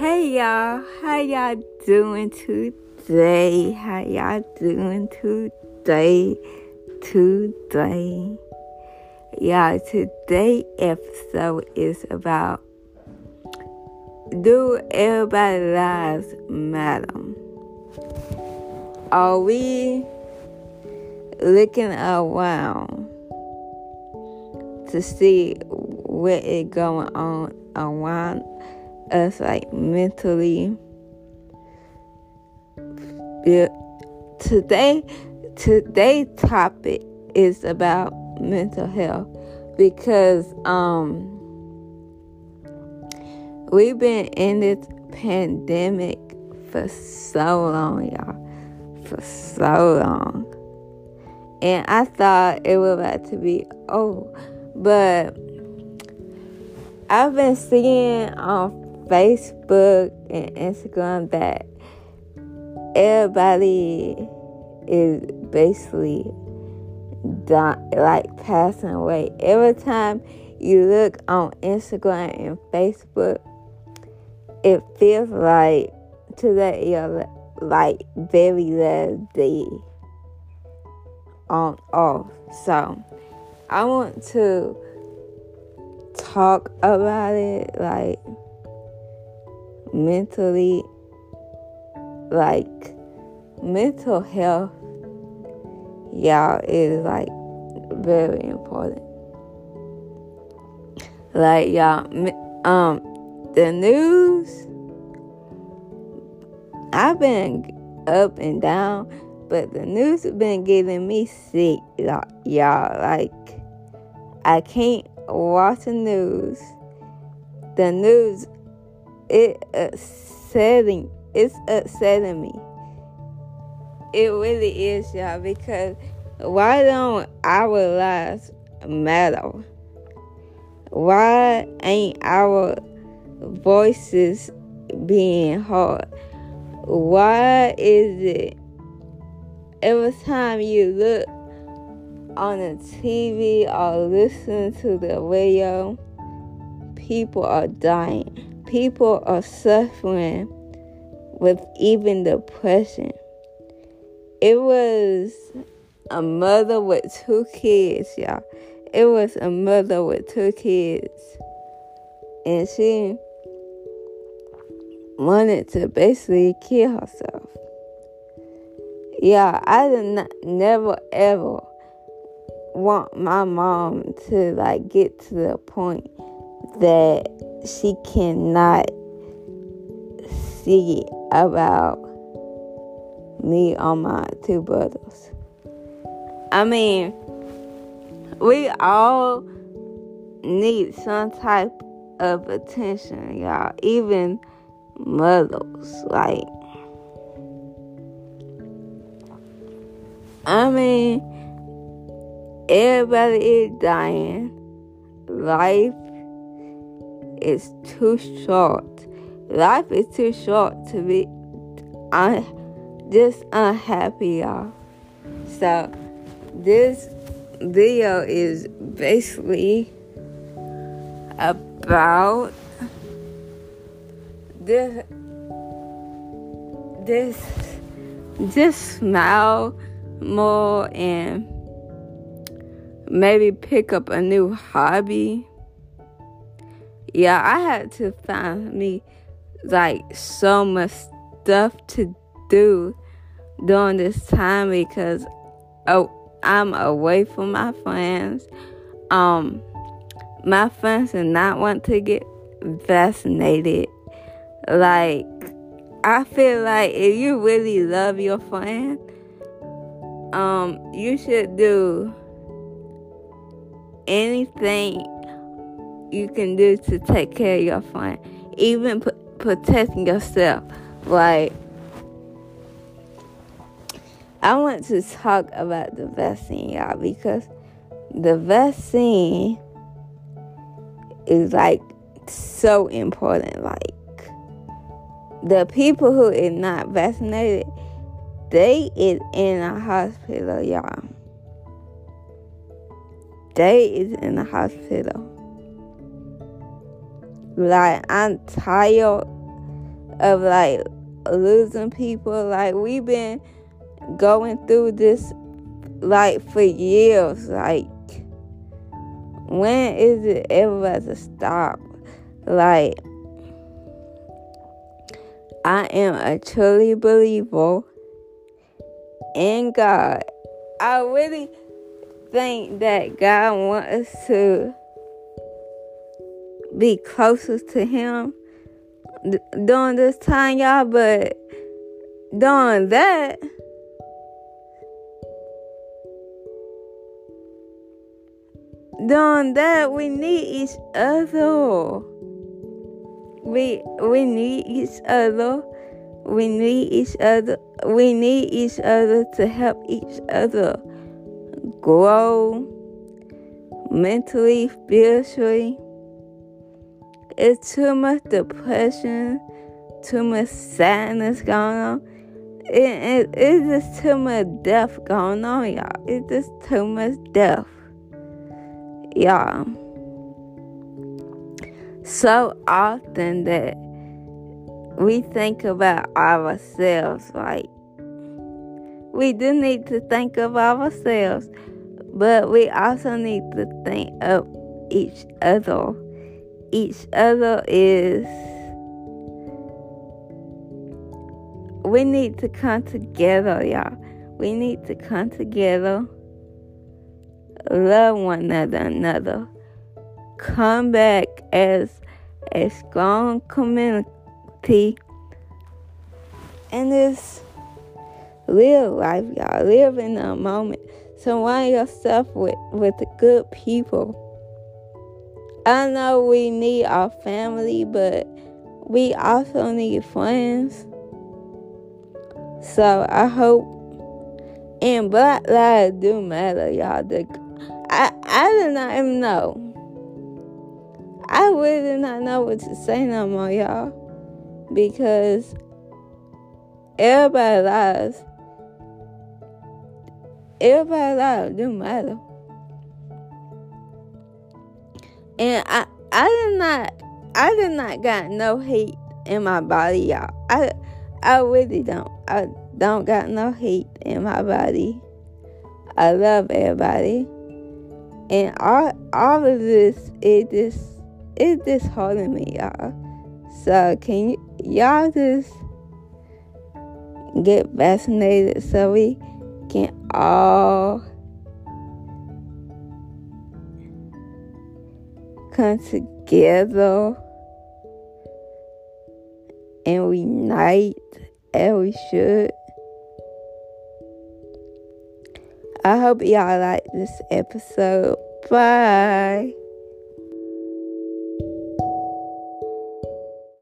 Hey y'all, how y'all doing today? How y'all doing today? Today. Y'all, today episode is about Do everybody lives matter? Are we looking around to see what is going on around us like mentally today today's topic is about mental health because um we've been in this pandemic for so long y'all for so long. And i thought it was about to be oh but i've been seeing on Facebook and Instagram that everybody is basically done, like passing away. Every time you look on Instagram and Facebook, it feels like today you're like very last day on off. So I want to talk about it like mentally like mental health y'all is like very important. Like y'all um the news i've been up and down but the news has been getting me sick y'all like i can't watch the news. The news it upsetting. It's upsetting me. It really is, y'all, because why don't our lives matter? Why ain't our voices being heard? Why is it every time you look on the TV or listen to the radio, people are dying? People are suffering with even depression. It was a mother with two kids, y'all. It was a mother with two kids. And she wanted to basically kill herself. Yeah, I did not never ever want my mom to like get to the point that she cannot see about me on my two brothers. I mean, we all need some type of attention, y'all. Even mothers. Like, I mean, everybody is dying. Life is too short. Life is too short to be un- just unhappy, y'all. So, this video is basically about this this just smile more and maybe pick up a new hobby yeah, I had to find me like so much stuff to do during this time because oh, I'm away from my friends. Um, my friends did not want to get vaccinated. Like, I feel like if you really love your friend, um, you should do anything you can do to take care of your friend, even p- protecting yourself. Like, I want to talk about the vaccine, y'all, because the vaccine is like so important. Like, the people who is not vaccinated, they is in a hospital, y'all. They is in a hospital. Like I'm tired of like losing people. Like we've been going through this like for years. Like when is it ever to stop? Like I am a truly believer in God. I really think that God wants us to be closest to Him during this time, y'all, but during that, during that, we need each other. We we need each other. We need each other. We need each other to help each other grow mentally, spiritually. It's too much depression, too much sadness going on. It, it, it's just too much death going on, y'all. It's just too much death. Y'all. So often that we think about ourselves like we do need to think of ourselves, but we also need to think of each other. Each other is we need to come together, y'all. We need to come together, love one another, another. Come back as a strong community and just live life, y'all. Live in the moment. Surround yourself with, with the good people. I know we need our family, but we also need friends. So I hope and Black Lives do matter, y'all. The, I I did not even know. I really did not know what to say no more, y'all. Because everybody lives. Everybody lives do matter. And I I did not I did not got no hate in my body, y'all. I I really don't. I don't got no hate in my body. I love everybody. And all all of this it just it's disheartening me, y'all. So can you y'all just get vaccinated so we can all come together and we unite as we should. I hope y'all like this episode. Bye.